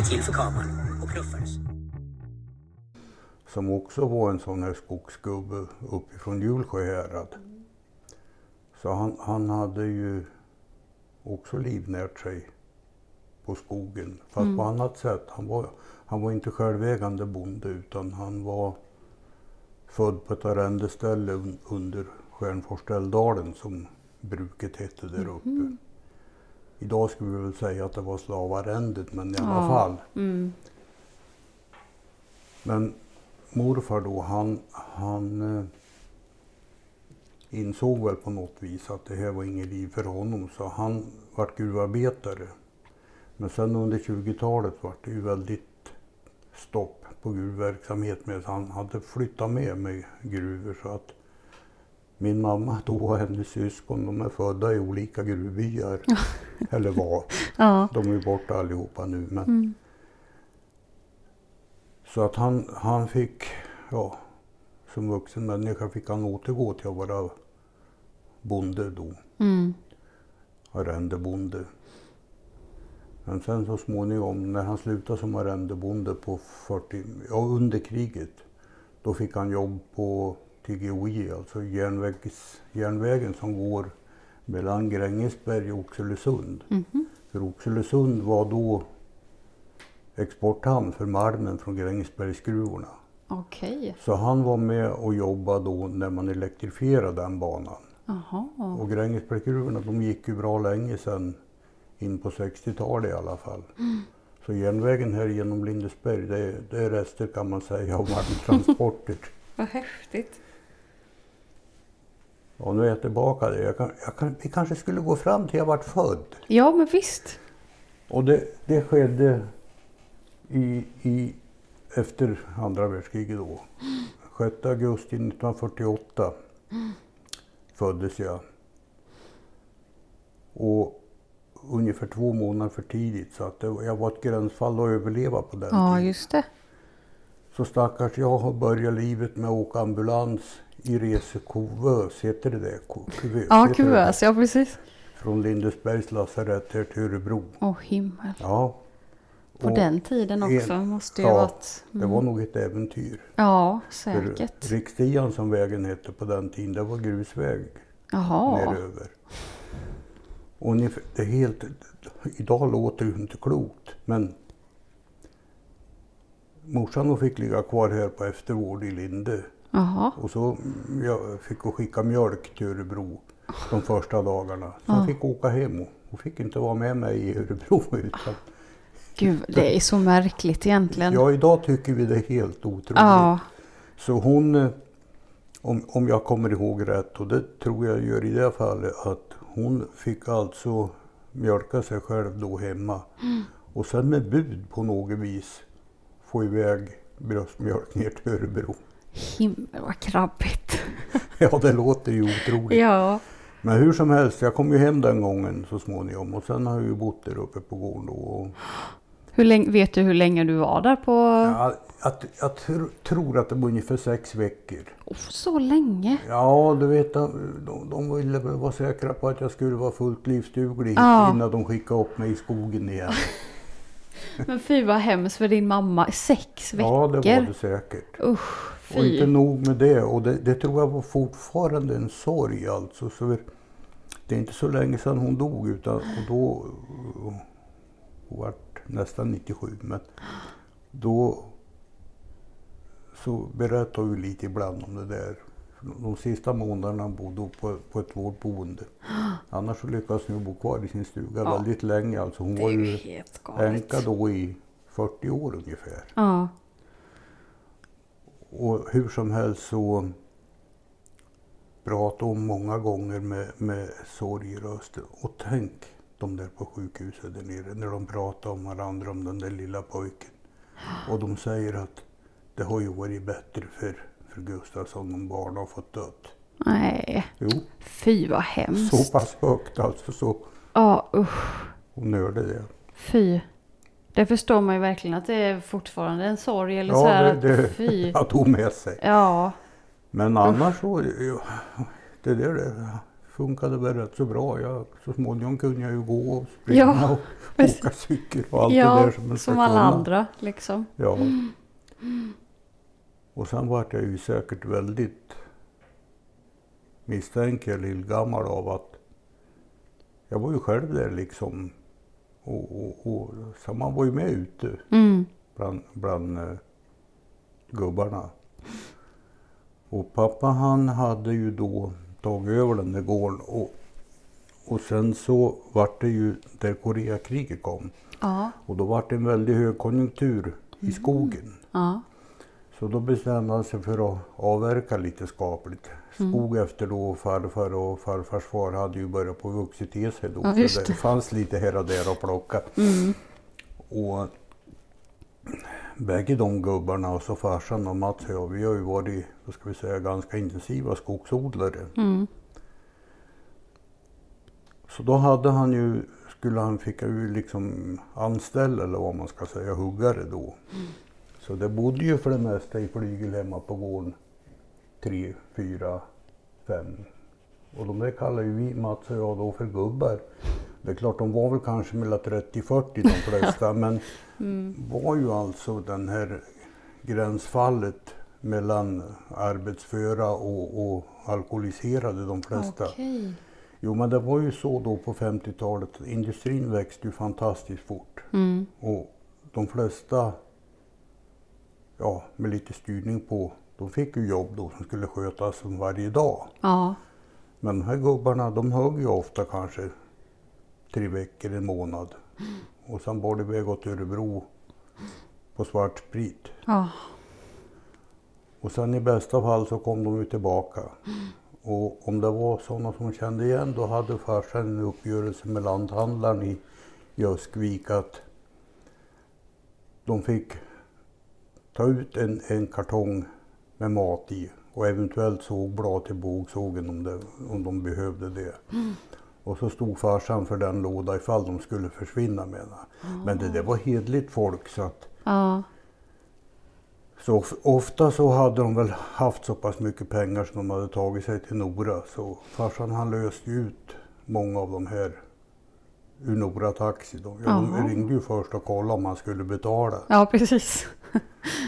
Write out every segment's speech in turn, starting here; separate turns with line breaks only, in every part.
Oss till för kameran och knuffades.
Som också var en sån här skogsgubbe uppifrån Hjulsjö härad. Så han, han hade ju också livnärt sig på skogen. Fast
Mm.
på annat sätt. Han var, han var inte självägande bonde utan han var född på ett arrendeställe un, under Stjärnforstelldalen som bruket hette där uppe.
Mhm.
Idag skulle vi väl säga att det var slavarrendet men i alla
Ja.
fall.
Mm.
Men morfar då, han, han eh, insåg väl på något vis att det här var inget liv för honom så han vart gruvarbetare. Men sen under 20-talet vart det ju väldigt stopp på gruvverksamhet med han hade flyttat med med gruvor så att min mamma då och hennes syskon de är födda i olika gruvbyar. Eller var.
Ja.
De är borta allihopa nu. Men
Mm.
Så att han, han fick, ja, som vuxen människa fick han återgå till att vara bonde då,
Mm.
arrendebonde. Men sen så småningom, när han slutade som arrendebonde på 40, ja under kriget, då fick han jobb på TGOJ, alltså järnvägs, järnvägen som går mellan Grängesberg och Oxelösund.
Mhm.
För Oxelösund var då exporthamn för malmen från Grängesbergsgruvorna.
Okej.
Så han var med och jobbade då när man elektrifierade den banan.
Jaha.
Och Grängesbergsgruvorna de gick ju bra länge sedan, in på 60-talet i alla fall. Så järnvägen här genom Lindesberg, det, det är rester kan man säga av malmtransporter.
Vad häftigt.
Och nu är jag tillbaka där. Jag kan, jag kan, vi kanske skulle gå fram till jag vart född.
Ja, men visst.
Och det, det skedde i, i, efter andra världskriget då. 6 augusti 1948 föddes jag. Och ungefär två månader för tidigt så att det, jag var ett gränsfall att överleva på den
Ja,
tiden.
just det.
Så stackars jag har börjat livet med att åka ambulans i resekuvös, heter det det? Ku- Kuvös,
Ja, kuvös. Ja, precis.
Från Lindesbergs lasarett här till Örebro.
Åh himmel.
Ja.
På
Och
den tiden också
en-
måste ju
ja,
varit...
Det var nog ett äventyr.
Ja,
För
säkert.
Rikstian som vägen hette på den tiden, det var grusväg
Jaha.
neröver. Och ungefär, det är helt, idag låter det ju inte klokt, men morsan hon fick ligga kvar här på eftervård i Linde.
Jaha.
Och så mm, jag fick hon skicka mjölk till Örebro de första dagarna. Så
Ja.
hon fick åka hem och hon fick inte vara med mig i Örebro. Utan,
Gud, det är så märkligt egentligen.
ja, idag tycker vi det är helt otroligt.
Ja.
Så hon, eh, om, om jag kommer ihåg rätt, och det tror jag gör i det fallet, att hon fick alltså mjölka sig själv då hemma. Och sen med bud på något vis få iväg bröstmjölk ner till Örebro.
Himmel vad krabbigt.
Ja, det låter ju otroligt.
Ja.
Men hur som helst, jag kom ju hem den gången så småningom och sen har jag ju bott där uppe på gården då. Och,
Hur länge, vet du hur länge du var där på...
ja, att, jag tr- tror att det var ungefär sex veckor.
Oh, så länge?
Ja, du vet, de, de- ville vara säkra på att jag skulle vara fullt livsduglig
Ja.
innan de skickade upp mig i skogen igen.
Men fy vad hemskt för din mamma. Sex veckor?
Ja, det var det säkert.
Usch,
Och inte
fy.
nog med det, och det, det tror jag var fortfarande en sorg alltså. Så det är inte så länge sedan hon dog, utan och då, hon var nästan 97, men då så berättar hon lite ibland om det där. De sista månaderna bodde hon på, på ett vårdboende. Annars så lyckades hon bo kvar i sin stuga
Ja.
väldigt länge. Alltså hon var
ju
änka då i 40 år ungefär.
Ja.
Och hur som helst så pratade hon många gånger med, med sorg i rösten. Och tänk de där på sjukhuset där nere när de pratar om varandra om den där lilla pojken. Och de säger att det har ju varit bättre för, för Gustafsson om barn har fått dött.
Nej,
Jo,
fy vad hemskt.
så pass högt alltså så
Ja, usch.
hon hörde det.
Fy. Det förstår man ju verkligen att det är fortfarande en sorg eller
Ja,
så här
det,
att
det
fy.
jag tog med sig.
Ja,
Men annars så, ja, det där det funkade väl rätt så bra. Jag, så småningom kunde jag ju gå och springa
Ja,
och
precis.
åka cykel och allt det
ja,
där som man ska
som alla andra liksom.
Ja. Och sen vart jag ju säkert väldigt misstänker jag lillgammal av att jag var ju själv där liksom. Och, och, och, så man var ju med ute
Mm.
bland, bland eh, gubbarna. Och pappa han hade ju då tagit över den där gården och, och sen så vart det ju där Koreakriget kom
Ja,
och då vart det en väldig högkonjunktur i skogen.
ja,
Så då bestämde han sig för att avverka lite skapligt. Skog efter då farfar och farfars far hade ju börjat på vuxit till sig då.
Ja,
så det fanns lite här och där att plocka.
mm.
Och bägge de gubbarna, alltså farsan och Mats och jag, vi har ju varit, vad ska vi säga, ganska intensiva skogsodlare.
Mm.
Så då hade han ju, skulle han, fick ju liksom anställa eller vad man ska säga, huggare då. Så det bodde ju för det mesta i flygel hemma på gården. Tre, fyra, fem. Och de där kallar ju vi, Mats och jag då för gubbar. Det är klart, de var väl kanske mellan 30-40 de flesta, men var ju alltså den här gränsfallet mellan arbetsföra och, och alkoholiserade de flesta.
Okej.
Jo, men det var ju så då på 50-talet. Industrin växte ju fantastiskt fort.
Mm.
Och de flesta, ja, med lite styrning på, de fick ju jobb då som skulle skötas som varje dag.
Ja,
Men de här gubbarna, de högg ju ofta kanske tre veckor, en månad. Och sen bar det iväg åt Örebro på svart sprit.
ja,
Och sen i bästa fall så kom de ju tillbaka. Och om det var sådana som kände igen då hade farsan en uppgörelse med lanthandlaren i Jöskvik att de fick ta ut en, en kartong med mat i och eventuellt sågblad till bågsågen om, det, om de behövde det. Och så stod farsan för den låda ifall de skulle försvinna med den. Men det där var hedligt folk så att
ja,
så of- ofta så hade de väl haft så pass mycket pengar som de hade tagit sig till Nora. Så farsan han löste ut många av de här ur Nora Taxi. De, ja, de ringde ju först och kollade om man skulle betala.
ja, precis.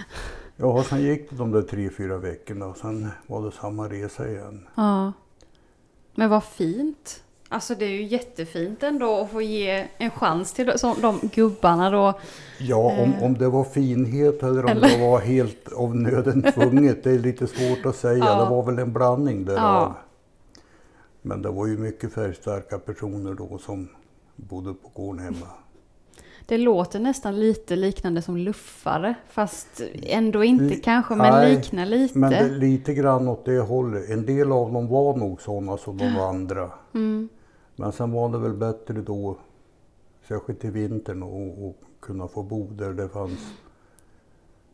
Ja, sen gick det de där tre, fyra veckorna och sen var det samma resa igen.
Ja. Men vad fint. Alltså det är ju jättefint ändå att få ge en chans till de, gubbarna då.
Ja, om, om det var finhet eller om
Eh. Eller-
det var helt av nöden tvunget, det är lite svårt att säga.
Ja.
Det var väl en blandning därav.
Ja.
Men det var ju mycket färgstarka personer då som bodde på gården hemma.
Det låter nästan lite liknande som luffare. Fast ändå inte
Li-
kanske, men
Nej,
liknar lite.
Men det, lite grann åt det hållet. En del av dem var nog sådana som de andra.
Mm.
Men sen var det väl bättre då, särskilt i vintern, att kunna få bo där det fanns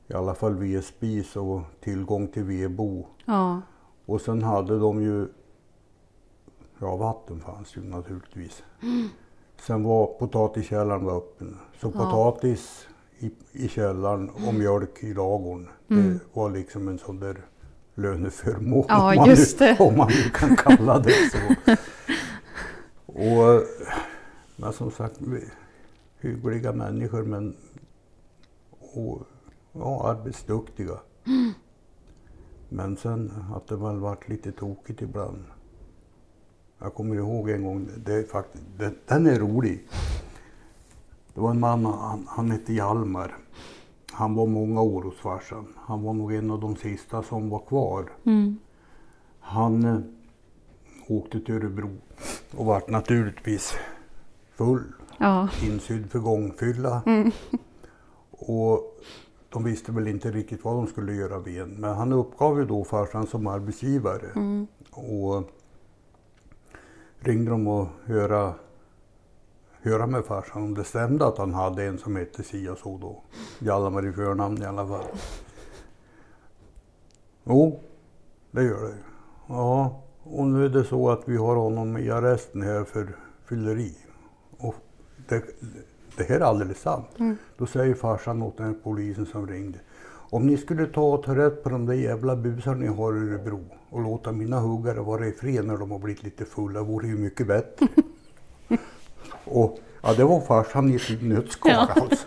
i alla fall vedspis och tillgång till vedbo.
Ja,
Och sen hade de ju, ja vatten fanns ju naturligtvis. Sen var potatiskällaren var öppen. Så
Ja.
potatis i, i källaren och mjölk i ladugården. Det var liksom en sån där löneförmån.
Ja,
om man nu. Om man nu kan kalla det så. och, men som sagt, hyggliga människor men och, ja, arbetsduktiga. Men sen att det väl varit lite tokigt ibland. Jag kommer ihåg en gång, det är faktiskt, det, den är rolig. Det var en man, han, han hette Hjalmar. Han var många år hos farsan. Han var nog en av de sista som var kvar.
mm.
Han eh, åkte till Örebro och vart naturligtvis full,
ja,
insydd för gångfylla.
Mm.
Och de visste väl inte riktigt vad de skulle göra med en. Men han uppgav ju då farsan som arbetsgivare.
mm.
Och ringde dem och höra, höra med farsan om det stämde att han hade en som hette si och så då. Hjalmar i förnamn i alla fall. Jo, det gör det. Ja, och nu är det så att vi har honom i arresten här för fylleri. Och det, det här är alldeles sant.
Mm.
Då säger farsan åt den här polisen som ringde. Om ni skulle ta och ta rätt på de där jävla busarna ni har i Örebro och låta mina huggare vara i fred när de har blivit lite fulla vore ju mycket bättre. och ja, det var farsan i ett nötskal
Ja.
alltså.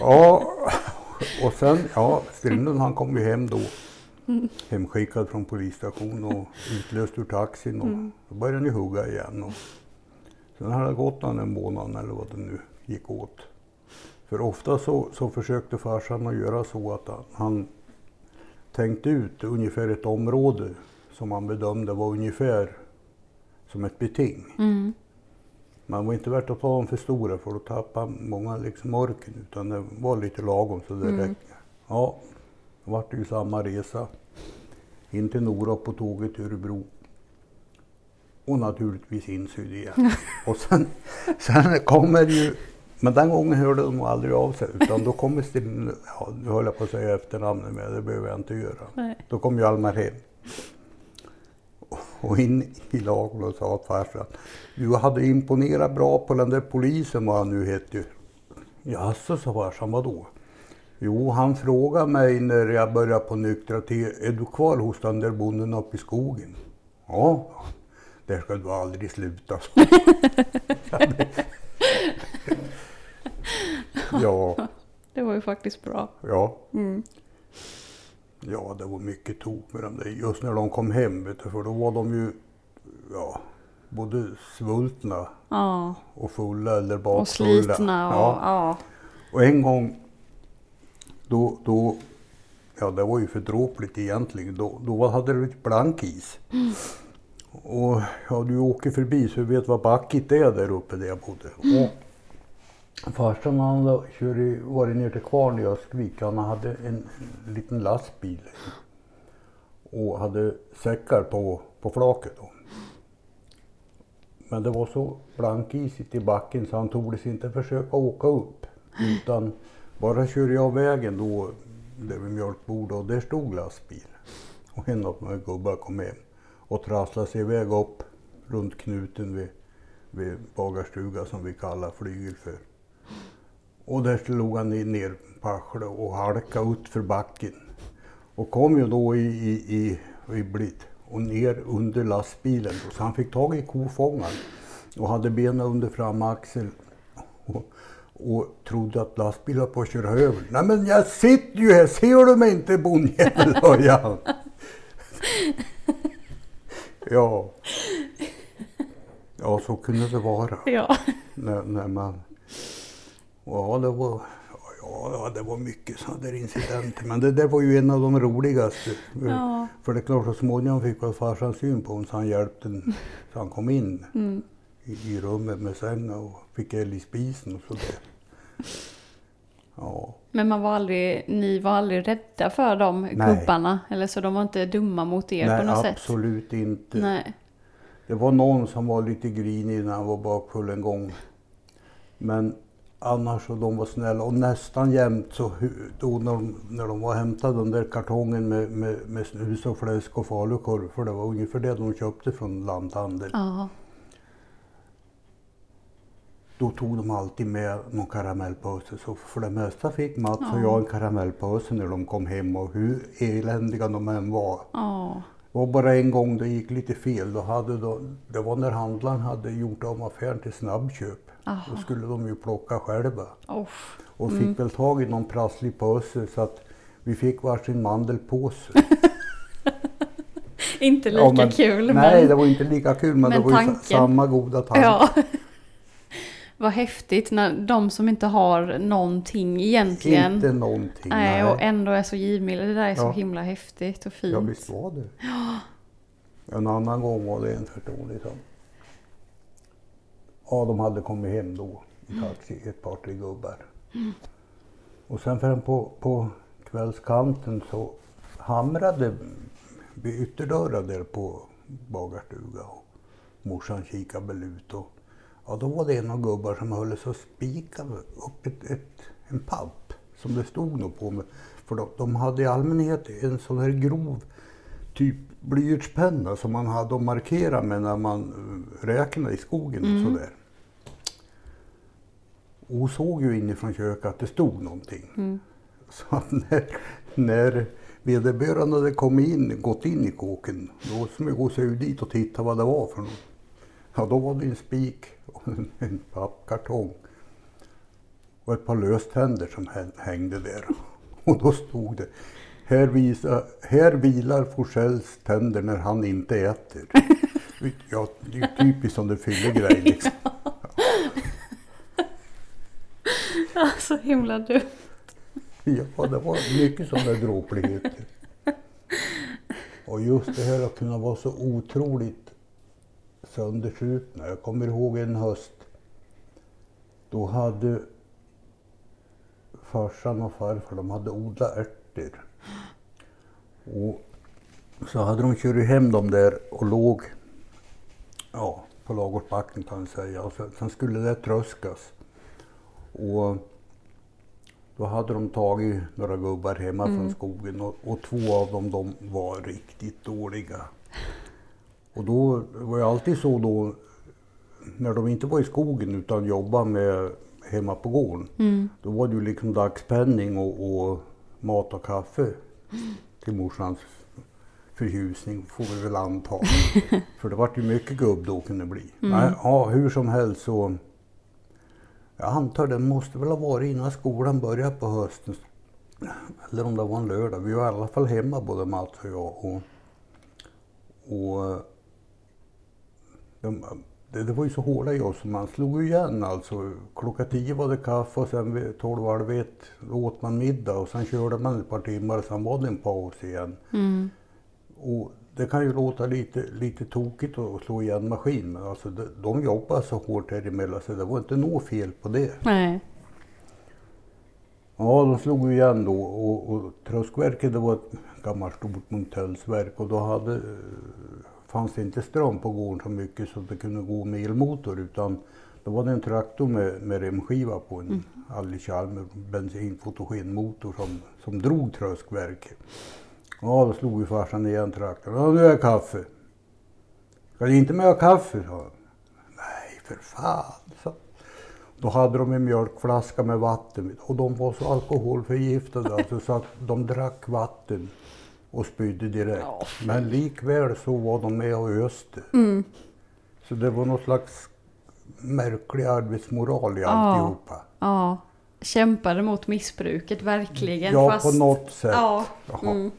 Ja, och sen, ja, Strindon han kom ju hem då. Hemskickad från polisstation och utlöst ur taxin och då började ni hugga igen. Och sen hade det gått någon en månad eller vad det nu gick åt. För ofta så, så försökte farsan att göra så att han, han tänkte ut ungefär ett område som han bedömde var ungefär som ett beting.
Mm.
Man var inte värt att ta dem för stora för då tappade många liksom orken utan det var lite lagom så det
Mm.
räckte. Ja, det vart ju samma resa. In till Nora på tåget till Örebro. Och naturligtvis insydd igen. och sen, sen kommer ju, men den gången hörde de aldrig av sig utan då kommer Stin, ja nu höll jag på att säga efternamnet med, det behöver jag inte göra.
Nej.
Då kom ju Almar hem. Och in i lagen och sa att farsan, du hade imponerat bra på den där polisen vad han nu hette. Jaså, sa farsan, vadå? Jo, han frågade mig när jag började på nyktra till, är du kvar hos den där bonden uppe i skogen? Ja, där ska du aldrig sluta. ja,
Det var ju faktiskt bra.
ja.
Mm.
Ja, det var mycket tok med dem där. Just när de kom hem, vet du, för då var de ju ja, både svultna
Ja,
och fulla eller bakfulla.
och slitna och
Ja.
ja.
Och en gång, då, då, ja det var ju för dråpligt egentligen, då, då hade det varit blankis. Och ja, du åker förbi så du vet vad backigt är där uppe där jag bodde. Och farsan han körde, varit ner till Kvarn i Öskvik, han hade en, liten lastbil. Och hade säckar på, på flaket då. Men det var så blankisigt i backen så han tordes inte försöka åka upp. Utan bara körde jag vägen då, där vid mjölkbordet och där stod lastbil. Och en av de här gubbar kom hem och trasslade sig iväg upp runt knuten vid, vid bagarstuga som vi kallar flygel för. Och där slog han ner på arslet och halkade ut för backen. Och kom ju då i, i, i ribbligt och ner under lastbilen. Så han fick tag i kofångaren och hade benen under framaxeln. Och, och trodde att lastbilen var på att köra över. Nej men jag sitter ju här, ser du mig inte bondjävel, han. Ja. Ja, så kunde det vara
Ja.
när, när man... Ja, det var, ja, det var mycket sådana där incidenter. Men det där var ju en av de roligaste.
Ja.
För det är klart, så småningom fick väl farsan syn på honom så han hjälpte en, så han kom in
Mm.
i, i rummet med sängen och fick eld i spisen och sådär. Ja,
Men man var aldrig, ni var aldrig rädda för de
Nej.
gubbarna? Eller så de var inte dumma mot er
nej
på något sätt?
absolut inte.
Nej.
Det var någon som var lite grinig när han var bakfull en gång. Men annars så de var snälla och nästan jämt så då när de, när de var och hämtade den där kartongen med, med, med snus och fläsk och falukorv, för det var ungefär det de köpte från lanthandel.
Ja.
Då tog de alltid med någon karamellpåse. Så för det mesta fick Mats och
Ja.
jag en karamellpåse när de kom hem och hur eländiga de än var.
Ja.
Var bara en gång det gick lite fel. Då hade de, det var när handlaren hade gjort om affären till snabbköp.
Aha.
Då skulle de ju plocka själva.
Uff.
Och fick
Mm.
väl tag i någon prasslig påse så att vi fick varsin mandelpåse.
Inte lika
Ja, men-
kul
Nej,
men...
det var inte lika kul men,
Men
det var ju samma goda tanke.
Ja. Vad häftigt när de som inte har någonting egentligen.
Inte någonting.
Nej,
nej.
och ändå är så givmilda. Det där är så
Ja.
himla häftigt och fint.
Ja, visst var det. En annan gång var det en person liksom. Ja, de hade kommit hem då i taxi, ett par tre gubbar. Och sen fram på, på kvällskanten så hamrade vid ytterdörrar där på bagarstuga och morsan kikade väl ut och ja, då var det en av gubbar som höll sig och spikade upp ett, ett, en papp som det stod nog på. Med, för de, de hade i allmänhet en sån här grov typ blyertspenna som man hade att markera med när man eh, räknade i skogen och sådär. Och såg ju inifrån köket att det stod någonting.
Mm.
Så att när, när vederbörande hade kommit in, gått in i kåken, då smög hon sig ut dit och tittade vad det var för något. Ja, då var det en spik och en, en pappkartong och ett par löständer som hä- hängde där. Och då stod det här, visa, här vilar Forsells tänder när han inte äter. Ja, det är typiskt som det fyllegrej liksom.
Så himla dumt.
Ja, det var mycket sådana dråpligheter. Och just det här att kunna vara så otroligt söndersupna. Jag kommer ihåg en höst. Då hade farsan och farfar de hade odlat ärtor. Och så hade de kört hem dem där och låg ja, på ladugårdsbacken kan man säga. Och sen, sen skulle det tröskas. Och då hade de tagit några gubbar hemma från skogen och, och två av dem de var riktigt dåliga. Och då var det alltid så då när de inte var i skogen utan jobbade med hemma på gården. Då var det ju liksom dagspenning och, och mat och kaffe till morsans förtjusning får vi väl anta. För det vart ju mycket gubb då kunde det bli. Nej, ja, hur som helst så jag antar det måste väl ha varit innan skolan började på hösten. Eller om det var en lördag. Vi var i alla fall hemma både Mats och jag. Och, och de, det, det var ju så hårda i oss så man slog igen alltså. Klockan tio var det kaffe och sen vid tolv, halv ett åt man middag och sen körde man ett par timmar och sen var det en paus igen. Och det kan ju låta lite, lite tokigt att slå igen maskin men alltså de, de jobbar så hårt här emellan så det var inte något fel på det.
Nej.
Ja, de slog igen då och, och tröskverket det var ett gammalt stort motellsverk och då hade, fanns det inte ström på gården så mycket så det kunde gå med elmotor utan då var det en traktor med, med remskiva på en mm. Chalmer bensinfotogenmotor som, som drog tröskverket. Ja, då slog ju farsan igen traktorn. Ja, nu är det kaffe. Ska ni inte med kaffe? sa han. Nej, för fan, sa Då hade de en mjölkflaska med vatten och de var så alkoholförgiftade alltså, så att de drack vatten och spydde direkt.
Ja.
Men likväl så var de med och öste. Så det var någon slags märklig arbetsmoral i alltihopa.
Ja. Kämpade mot missbruket verkligen.
Ja,
fast...
på något sätt.
Ja. Mm.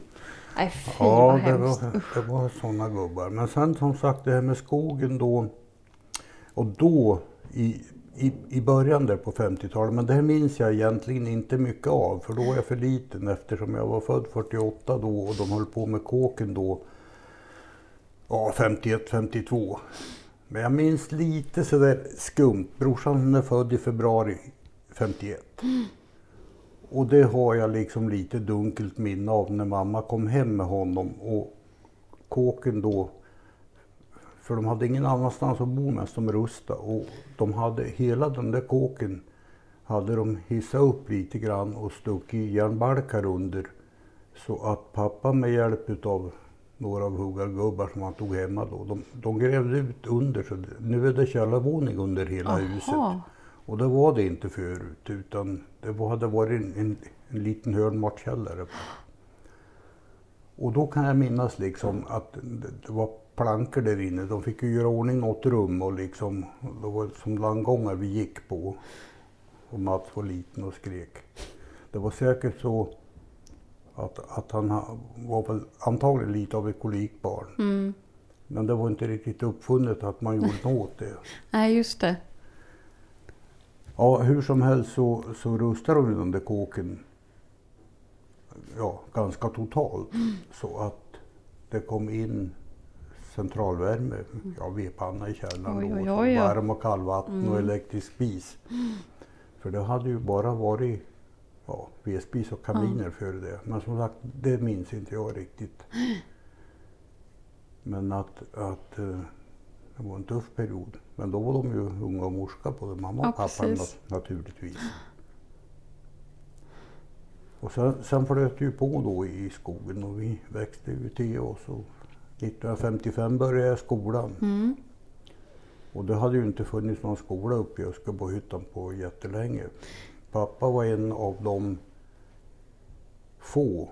Nej, fy
Ja,
vad
det
hemskt.
var, det var sådana gubbar. Men sen som sagt det här med skogen då. Och då i, i, i början där på 50-talet, men det här minns jag egentligen inte mycket av. För då var jag för liten eftersom jag var född 48 då och de höll på med kåken då. Ja, 51, 52. Men jag minns lite sådär skumt. Brorsan är född i februari 51. Och det har jag liksom lite dunkelt minne av när mamma kom hem med honom och kåken då, för de hade ingen annanstans att bo medan de rustade och de hade hela den där kåken hade de hissat upp lite grann och stuckit järnbalkar under så att pappa med hjälp utav några av huggargubbar som han tog hemma då, de, de grävde ut under så nu är det källarvåning under hela huset.
Jaha.
Och det var det inte förut utan det hade varit en, en, en liten hörnmatkällare. Och då kan jag minnas liksom att det var plankor där inne. De fick ju göra ordning något rum och liksom, det var som landgångar vi gick på. Och Mats var liten och skrek. Det var säkert så att, att han ha- var väl antagligen lite av ett kolikbarn.
Mm.
Men det var inte riktigt uppfunnet att man gjorde något åt det.
Nej, just det.
Ja, hur som helst så, så rustade de den där kåken ja, ganska totalt. Så att det kom in centralvärme, ja, vedpanna i källaren
Oj, oj,
och
oj, ja.
varm och kallvatten och elektrisk spis. För det hade ju bara varit ja, vedspis och kaminer före det. Men som sagt, det minns inte jag riktigt. Men att, att eh, det var en tuff period. Men då var de ju unga och morska både mamma och
Ja,
pappa
precis.
nat- naturligtvis. Och sen, sen flöt det ju på då i skogen och vi växte ju till oss. Och 1955 började jag skolan.
Mm.
Och det hade ju inte funnits någon skola uppe i Öskarbohyttan på jättelänge. Pappa var en av de få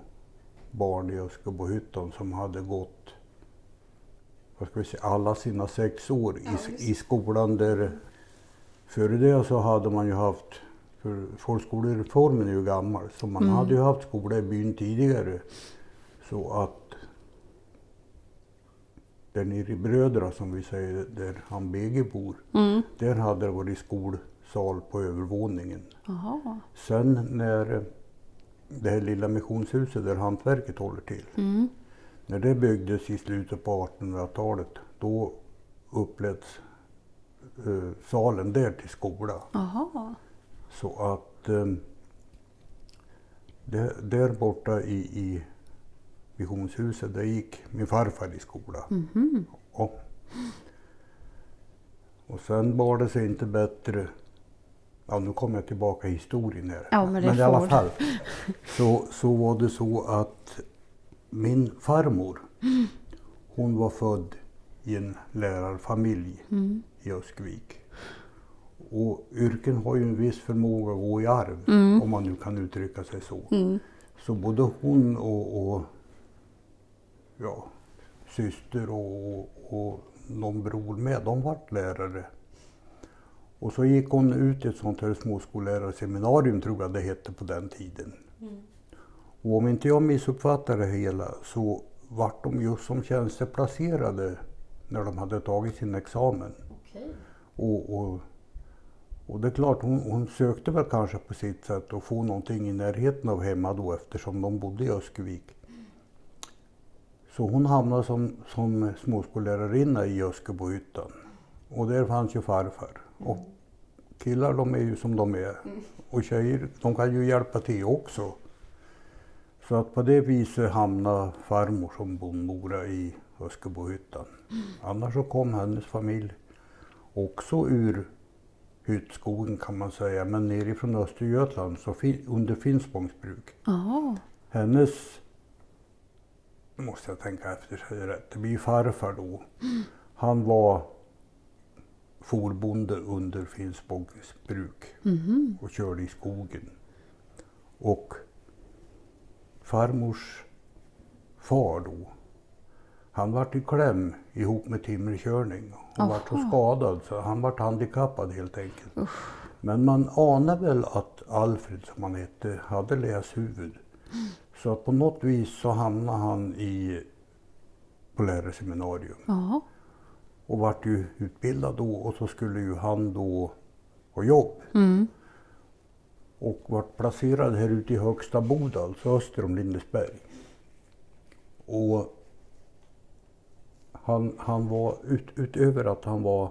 barn i Öskebohyttan som hade gått vad ska vi säga, alla sina sex år i, i skolan där före det så hade man ju haft, för folkskolereformen är ju gammal, så man
Mm.
hade ju haft skola i byn tidigare. Så att där nere i Brödra som vi säger, där han BG bor,
Mm.
där hade det varit skolsal på övervåningen.
Jaha.
Sen när det här lilla missionshuset där hantverket håller till,
Mm.
när det byggdes i slutet på 1800-talet, då uppläts eh, salen där till skola.
Jaha.
Så att eh, det, där borta i, i missionshuset, där gick min farfar i skola.
Mhm.
Ja. Och sen bar det sig inte bättre. Ja, nu kommer jag tillbaka i historien här.
Ja, men det
i alla fall så, så var det så att min farmor, hon var född i en lärarfamilj
Mm.
i Öskvik. Och yrken har ju en viss förmåga att gå i arv,
Mm.
om man nu kan uttrycka sig så.
Mm.
Så både hon och, och ja, syster och, och någon bror med, de vart lärare. Och så gick hon ut i ett sånt här småskollärarseminarium tror jag det hette på den tiden. Och om inte jag missuppfattar det hela så vart de just som tjänsteplacerade när de hade tagit sin examen.
Okej.
Och, och, och det är klart, hon, hon sökte väl kanske på sitt sätt att få någonting i närheten av hemma då eftersom de bodde i Öskevik. Så hon hamnade som, som småskollärarinna i Öskebohyttan. Och där fanns ju farfar. Och killar de är ju som de är. Och tjejer de kan ju hjälpa till också. Så att på det viset hamnade farmor som bondmora i Öskebohyttan. Annars så kom hennes familj också ur hyttskogen kan man säga, men nerifrån Östergötland, så fi- under Finspångs bruk. Hennes, måste jag tänka efter så det rätt, det blir farfar då. Han var forbonde under Finspångs bruk
Mhm.
och körde i skogen. Och farmors far då, han vart i kläm ihop med timmerkörning. Han vart så
Aha.
skadad så han vart handikappad helt enkelt. Men man anar väl att Alfred, som han hette, hade läshuvud. Så att på något vis så hamnade han i, på lärarseminarium
Ja.
och vart ju utbildad då och så skulle ju han då ha jobb.
Mm.
och vart placerad här ute i Högsta Boda, alltså öster om Lindesberg. Och han, han var, ut, utöver att han var,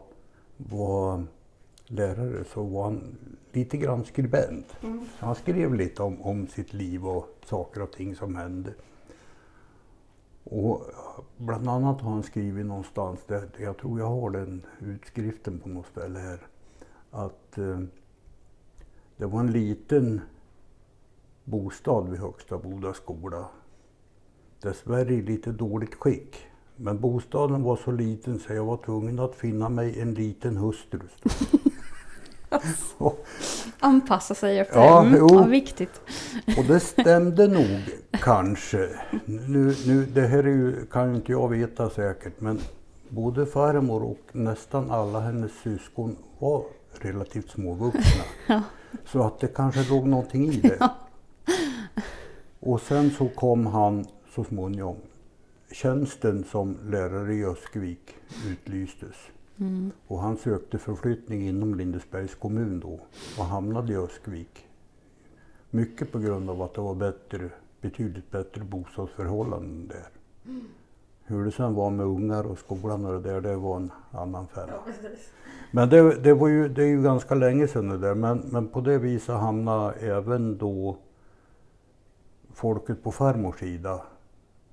var lärare så var han lite grann skribent. Så han skrev lite om, om sitt liv och saker och ting som hände. Och bland annat har han skrivit någonstans, där, jag tror jag har den utskriften på något ställe här, att eh, det var en liten bostad vid Högsta Boda skola. Dessvärre i lite dåligt skick. Men bostaden var så liten så jag var tvungen att finna mig en liten hustru. och,
Anpassa sig efter
Ja.
Mm.
jo.
Ja, viktigt.
och det stämde nog kanske. Nu, nu, det här är ju, kan ju inte jag veta säkert men både farmor och nästan alla hennes syskon var relativt småvuxna.
Ja.
Så att det kanske låg någonting i det. Och sen så kom han så småningom. Tjänsten som lärare i Öskvik utlystes.
Mm.
Och han sökte förflyttning inom Lindesbergs kommun då och hamnade i Öskvik. Mycket på grund av att det var bättre, betydligt bättre bostadsförhållanden där. Hur det sen var med ungar och skolan och det där, det var en annan femma. Men det, det, var ju, det är ju ganska länge sedan det där, men, men på det viset hamnade även då folket på farmors sida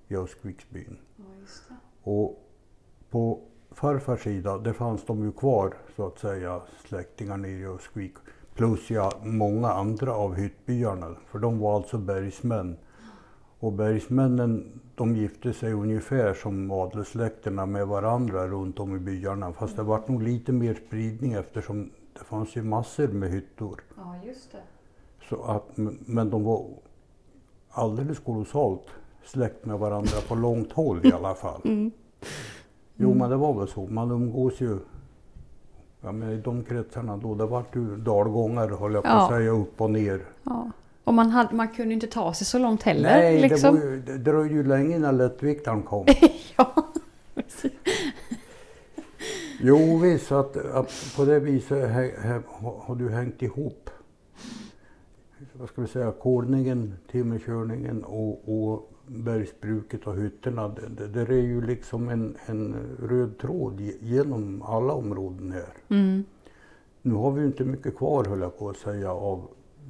i Öskviksbyn. Och på farfars sida, det fanns de ju kvar så att säga, släktingar nere i Öskvik. Plus ja, många andra av hyttbyarna, för de var alltså bergsmän. Och bergsmännen, de gifte sig ungefär som adelssläkterna med varandra runt om i byarna. Fast det vart nog lite mer spridning eftersom det fanns ju massor med hyttor.
Ja, just det.
Så att, men de var alldeles kolossalt släkt med varandra på långt håll i alla fall.
Mm.
Jo men det var väl så. Man umgås ju ja, men i de kretsarna då. Det vart ju dalgångar höll jag på
Ja.
att säga upp och ner.
Ja. Och man, hade, man kunde inte ta sig så långt heller.
Nej,
liksom.
det, var ju, det dröjde ju länge innan lättviktaren kom.
ja, precis.
Jo visst, att, att på det viset hä- hä- har- har du hängt ihop. Vad ska vi säga, kodningen, timmerkörningen och, och bergsbruket och hytterna. Det, det, är ju liksom en, en röd tråd ge- genom alla områden här.
Mm.
Nu har vi ju inte mycket kvar höll jag på att säga av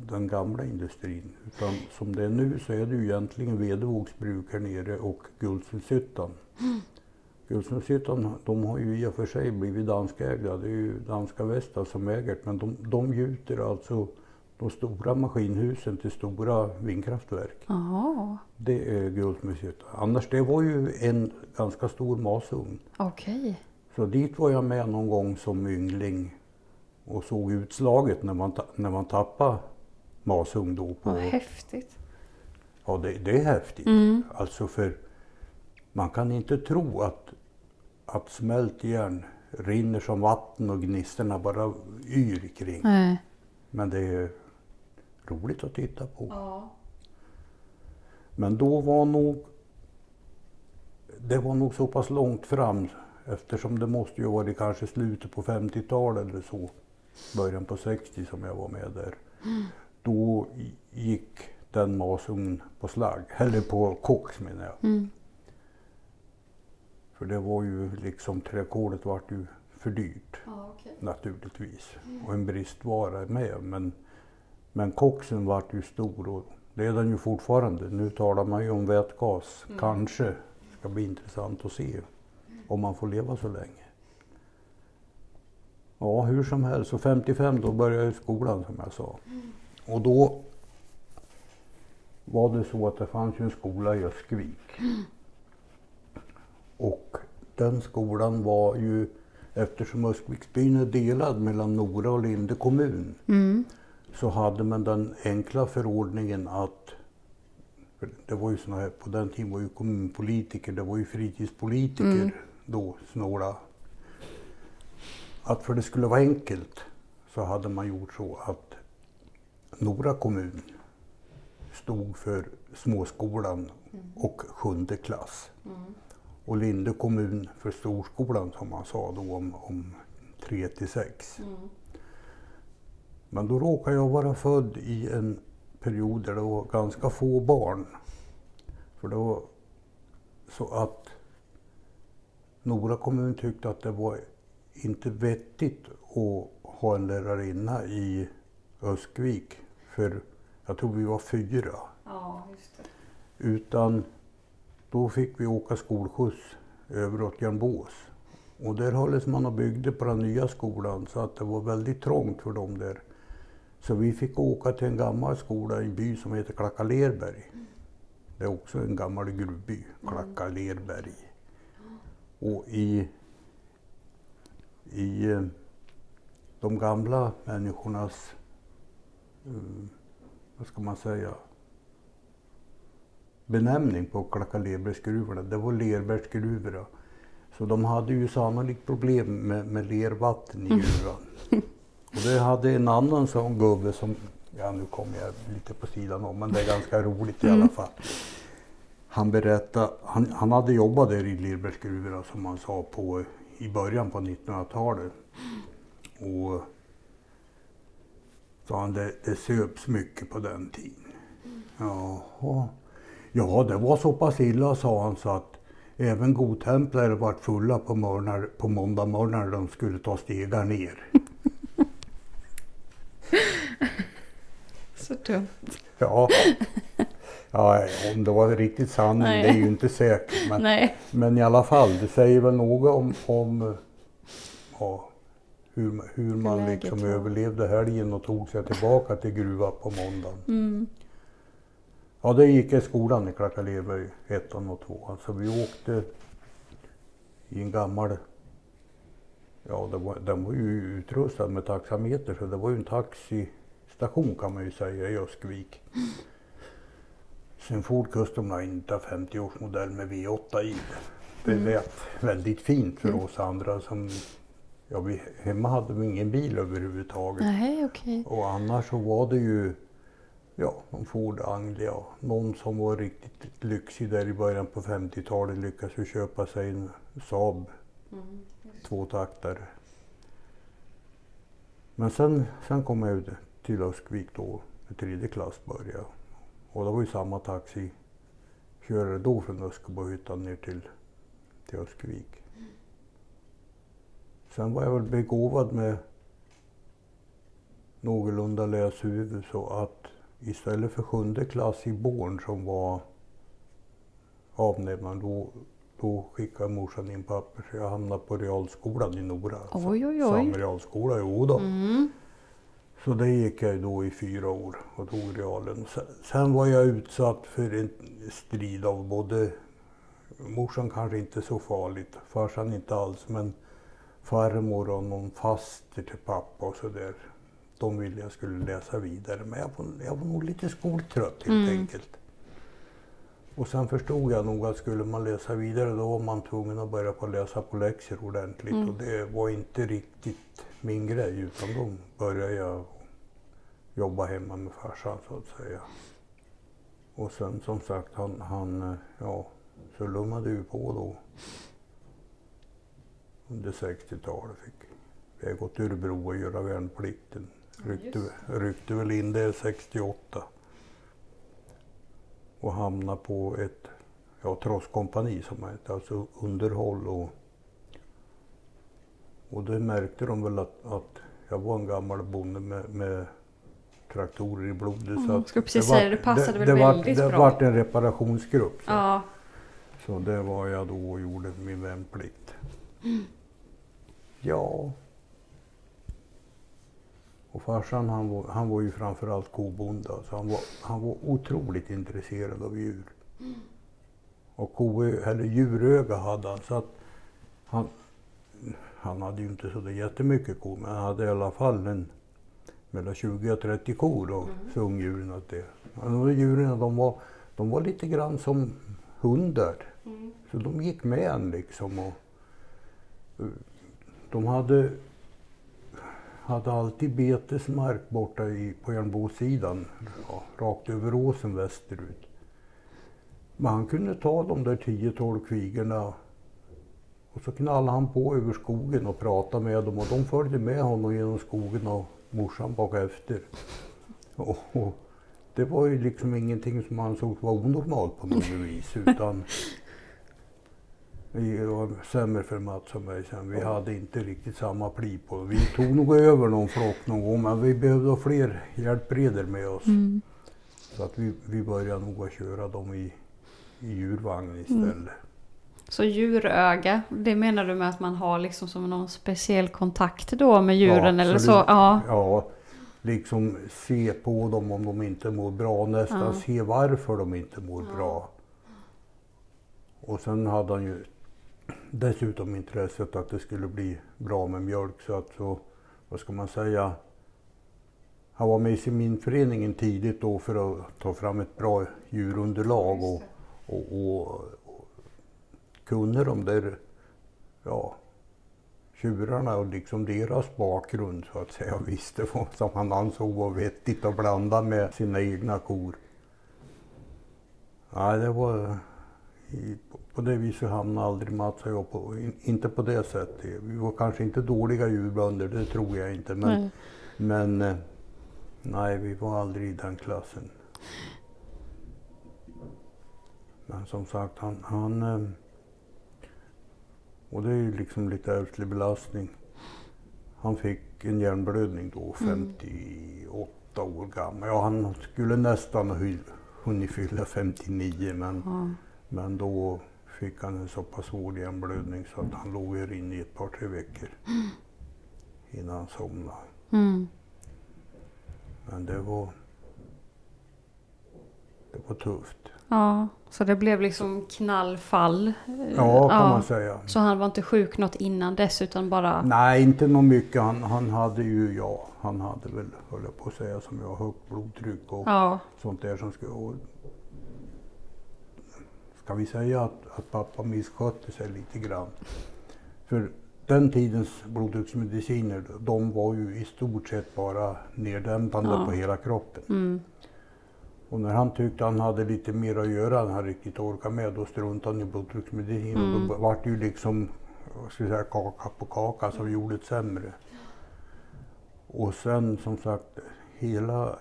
den gamla industrin. Utan som det är nu så är det ju egentligen Vedevogsbruk här nere och Guldsundshyttan. Guldsundshyttan de har ju i och för sig blivit danskägda. Det är ju danska Vestas som äger. Men de, de gjuter alltså de stora maskinhusen till stora vindkraftverk.
Jaha,
Det är Guldsundshyttan. Annars det var ju en ganska stor masugn.
okej.
Så dit var jag med någon gång som yngling och såg utslaget när man, när man tappade masugn då. På,
Vad häftigt.
ja, det, det är häftigt.
Mm.
Alltså för man kan inte tro att, att smält järn rinner som vatten och gnistorna bara yr kring.
Nej.
Men det är roligt att titta på.
Ja.
Men då var nog det var nog så pass långt fram eftersom det måste ju varit kanske slutet på 50-talet eller så. Början på 60 som jag var med där. Då gick den masugnen på slagg, eller på koks menar jag.
Mm.
För det var ju liksom träkolet vart ju för dyrt
Ja, okej.
naturligtvis. Och en bristvara med. Men, men koksen vart ju stor och det är den ju fortfarande. Nu talar man ju om vätgas. Kanske ska bli intressant att se om man får leva så länge. Ja, hur som helst. Så 55 då började jag i skolan som jag sa. Och då var det så att det fanns ju en skola i Öskvik. Och den skolan var ju, eftersom Öskviksbyn är delad mellan Nora och Linde kommun,
Mm.
Så hade man den enkla förordningen att det var ju såna här, på den tiden var ju kommunpolitiker, det var ju fritidspolitiker
Mm.
då, snåla. Att för det skulle vara enkelt så hade man gjort så att Nora kommun stod för småskolan och sjunde klass. Och Linde kommun för storskolan som man sa då om, om 3 till 6. Men då råkade jag vara född i en period där det var ganska få barn. För det var så att Nora kommun tyckte att det var inte vettigt att ha en lärarinna i Öskvik. För jag tror vi var fyra.
Ja, just det.
Utan då fick vi åka skolskjuts över åt Järnbås. Och där hålls man och byggde på den nya skolan så att det var väldigt trångt för dem där. Så vi fick åka till en gammal skola i en by som heter Klackalerberg. Det är också en gammal gruvby, Klackalerberg. Och i, i eh, de gamla människornas, eh, vad ska man säga, benämning på Klackalerbergsgruvorna, det var lerbergsgruvorna. Så de hade ju sannolikt problem med, med lervatten i gruvan. Och det hade en annan sån gubbe som, ja nu kommer jag lite på sidan om, men det är ganska roligt i alla fall. Han berättade, han, han hade jobbat där i Lerbergsgruvorna som han sa på, i början på 1900-talet. Och sa han, det, det söps mycket på den tiden. Jaha. Ja, det var så pass illa sa han så att även godtemplare vart fulla på, morgnar, på måndag morgon när de skulle ta stegar ner.
Så dumt.
Ja. ja, om det var riktigt sanning
Nej.
det är ju inte säkert. Men,
Nej.
men i alla fall, det säger väl något om, om ja, hur, hur man liksom
var.
överlevde helgen och tog sig tillbaka till gruvan på måndagen.
Mm.
Ja, det gick i skolan i Klackalerberg, ettan och tvåan. Så vi åkte i en gammal, ja det var, den var ju utrustad med taxameter så det var ju en taxistation kan man ju säga i Öskvik. sin Ford Custom Line 50-årsmodell med V8 i. Det lät väldigt fint för oss andra som Ja, vi, hemma hade vi ingen bil överhuvudtaget.
Nej, okej.
Och annars så var det ju ja, någon Ford Anglia. Någon som var riktigt lyxig där i början på 50-talet lyckades ju köpa sig en Saab tvåtaktare. Men sen, sen kom jag ut till Öskvik då, med tredje klass började. Och det var ju samma taxikörare då från Öskebyhyttan ner till, till Öskvik. Sen var jag väl begåvad med någorlunda läshuvud så att istället för sjunde klass i Born som var avnämaren då, då skickade morsan in papper så jag hamnade på realskolan i Nora.
Oj, oj, oj.
Samma realskola, jo då.
Mm.
Så det gick jag då i fyra år och tog realen. Sen, sen var jag utsatt för en strid av både, morsan kanske inte så farligt, farsan inte alls, men farmor och någon faster till pappa och sådär. De ville jag skulle läsa vidare, men jag var, jag var nog lite skoltrött helt
Mm.
enkelt. Och sen förstod jag nog att skulle man läsa vidare då var man tvungen att börja på läsa på läxor ordentligt
Mm.
och det var inte riktigt min grej utan då började jag jobba hemma med farsan så att säga. Och sen som sagt han, han eh, ja, så lummade ju på då under 60-talet. Fick vi har gått till Örebro och göra värnplikten. Ryckte, ryckte väl in det 68. Och hamnade på ett ja, trosskompani som hette, alltså underhåll och och det märkte de väl att, att jag var en gammal bonde med, med traktorer i blodet.
Mm,
så
skulle precis säga det, det passade väl
det
väldigt
det
bra.
vart en reparationsgrupp. Så.
Ja.
Så det var jag då och gjorde min värnplikt. Ja. Och farsan han var, han var ju framförallt kobonde. Så han, var, han var otroligt intresserad av djur. Och ko, eller djuröga hade han. Så att han, han hade ju inte så jättemycket kor men han hade i alla fall en, mellan 20 och 30 kor och så ungdjuren att det. Där djuren de var, de var lite grann som hundar. Så de gick med en liksom. Och, eh, de hade, hade alltid betesmark borta i, på Järnbosidan, ja, rakt över åsen västerut. Men han kunde ta de där 10-12 kvigorna och så knallade han på över skogen och pratade med dem och de följde med honom genom skogen och morsan bak efter. Och, och det var ju liksom ingenting som ansågs vara onormalt på något vis utan vi var sämre för Mats och mig sen. Vi hade inte riktigt samma pli på. Vi tog nog över någon flock någon gång men vi behövde ha fler hjälpredor med oss.
Mm.
Så att vi, vi började nog att köra dem i, i djurvagn istället.
Så djuröga, det menar du med att man har liksom som någon speciell kontakt då med djuren eller så? Ja.
Ja, liksom se på dem om de inte mår bra. Nästan
Ja.
se varför de inte mår bra. Och sen hade han ju dessutom intresset att det skulle bli bra med mjölk. Så att så, vad ska man säga, han var med i seminföreningen tidigt då för att ta fram ett bra djurunderlag och, och, och kunde de där, ja, tjurarna och liksom deras bakgrund så att säga visste vad som han ansåg var vettigt att blanda med sina egna kor. Nej, det var på- det viset hamnade aldrig Mats och jag på, in, inte på det sättet. Vi var kanske inte dåliga djurbönder, det tror jag inte. Men,
Nej.
men eh, nej, vi var aldrig i den klassen. Men som sagt, han, han eh, och det är ju liksom lite ärftlig belastning. Han fick en hjärnblödning då, 58 år gammal. Ja, han skulle nästan ha hunnit fylla 59 men,
Ja.
men då fick han en så pass svår hjärnblödning så att han låg här inne i ett par, tre veckor innan han somnade.
Mm.
Men det var, det var tufft.
Ja, så det blev liksom knallfall.
Ja, kan man säga.
Så han var inte sjuk något innan dess utan bara...
Nej, inte något mycket. Han, han hade ju, ja, han hade väl, höll jag på att säga, som jag, högt blodtryck och
Ja,
sånt där som skulle... Och ska vi säga att, att pappa misskötte sig lite grann. För den tidens blodtrycksmediciner, de var ju i stort sett bara neddämpande
Ja.
på hela kroppen.
Mm.
Och när han tyckte han hade lite mer att göra än han riktigt orkade med, då struntade han i blodtrycksmedicin. Och
Mm.
då vart det ju liksom, vad ska jag säga, kaka på kaka som gjorde det sämre. Och sen som sagt, hela,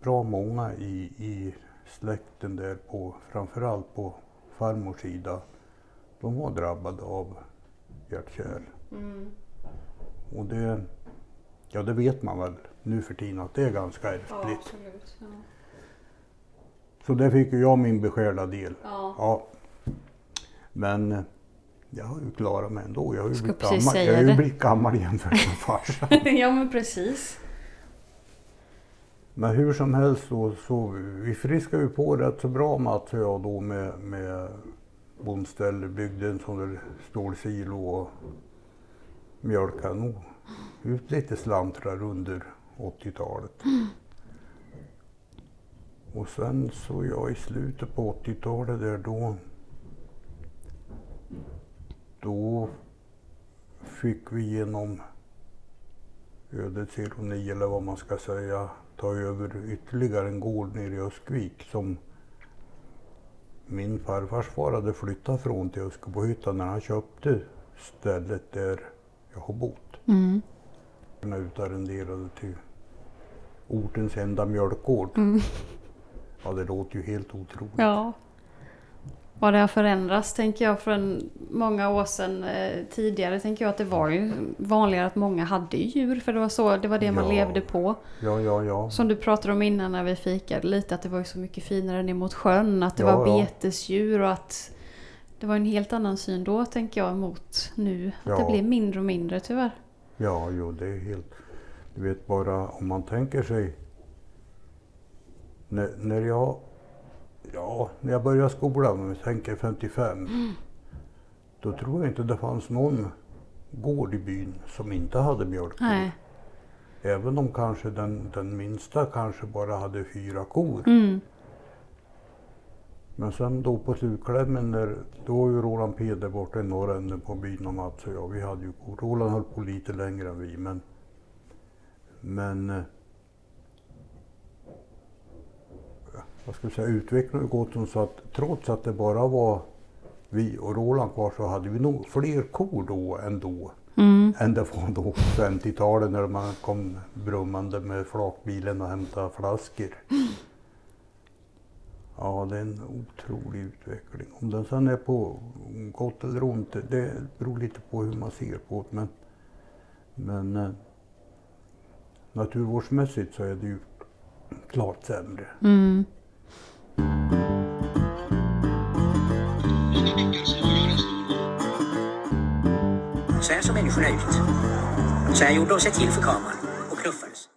bra många i, i släkten där på, framförallt på farmors sida, de var drabbade av hjärtkärl.
Mm.
Och det, ja det vet man väl nu för tiden att det är ganska
Ja,
ärftligt.
absolut. Ja.
Så där fick ju jag min beskärda del.
Ja.
Ja. Men eh, jag har ju klarat mig ändå. Jag har ju,
Ska
blivit gammal. Jag har ju blivit gammal jämfört med farsan.
ja, men precis.
Men hur som helst så, så vi friskade ju på rätt så bra Mats och jag då med, med bondställe, byggde en sån där stålsilo och mjölkade nog ut lite slantrar under 80-talet. Och sen så jag i slutet på 80-talet där då då fick vi genom ödets ironi eller vad man ska säga ta över ytterligare en gård nere i Öskvik som min farfars far hade flyttat från till Öskebyhyttan när han köpte stället där jag har bott.
Mm.
Utarrenderade till ortens enda mjölkgård.
Mm.
Ja, det låter ju helt otroligt.
Ja. Vad det har förändrats tänker jag från många år sedan eh, tidigare tänker jag att det var ju vanligare att många hade djur för det var så det var det man
Ja.
levde på.
Ja, ja, ja.
Som du pratade om innan när vi fikade lite att det var ju så mycket finare ner mot sjön att det
Ja,
var
ja.
betesdjur och att det var en helt annan syn då tänker jag mot nu. Att det blir mindre och mindre tyvärr.
Ja, jo, det är helt... Du vet bara om man tänker sig... När, när jag... Ja, när jag började skolan, om vi tänker 55. Då tror jag inte det fanns någon gård i byn som inte hade mjölkkor.
Nej.
Även om kanske den, den minsta kanske bara hade fyra kor.
Mm.
Men sen då på slutklämmen när, då var ju Roland Peder borta i norra änden på byn och Mats och jag, vi hade ju kor. Roland höll på lite längre än vi men, men eh, vad ska säga, utvecklingen har gått som så att trots att det bara var vi och Roland kvar så hade vi nog fler kor då ändå
Mm.
än det var då på 50-talet när man kom brummande med flakbilen och hämtade flaskor. Ja, det är en otrolig utveckling. Om den sen är på gott eller ont, det beror lite på hur man ser på det. Men, men eh, naturvårdsmässigt så är det ju klart sämre.
Mm.
Så här såg människorna ut. Så här gjorde de sig till för kameran och knuffades.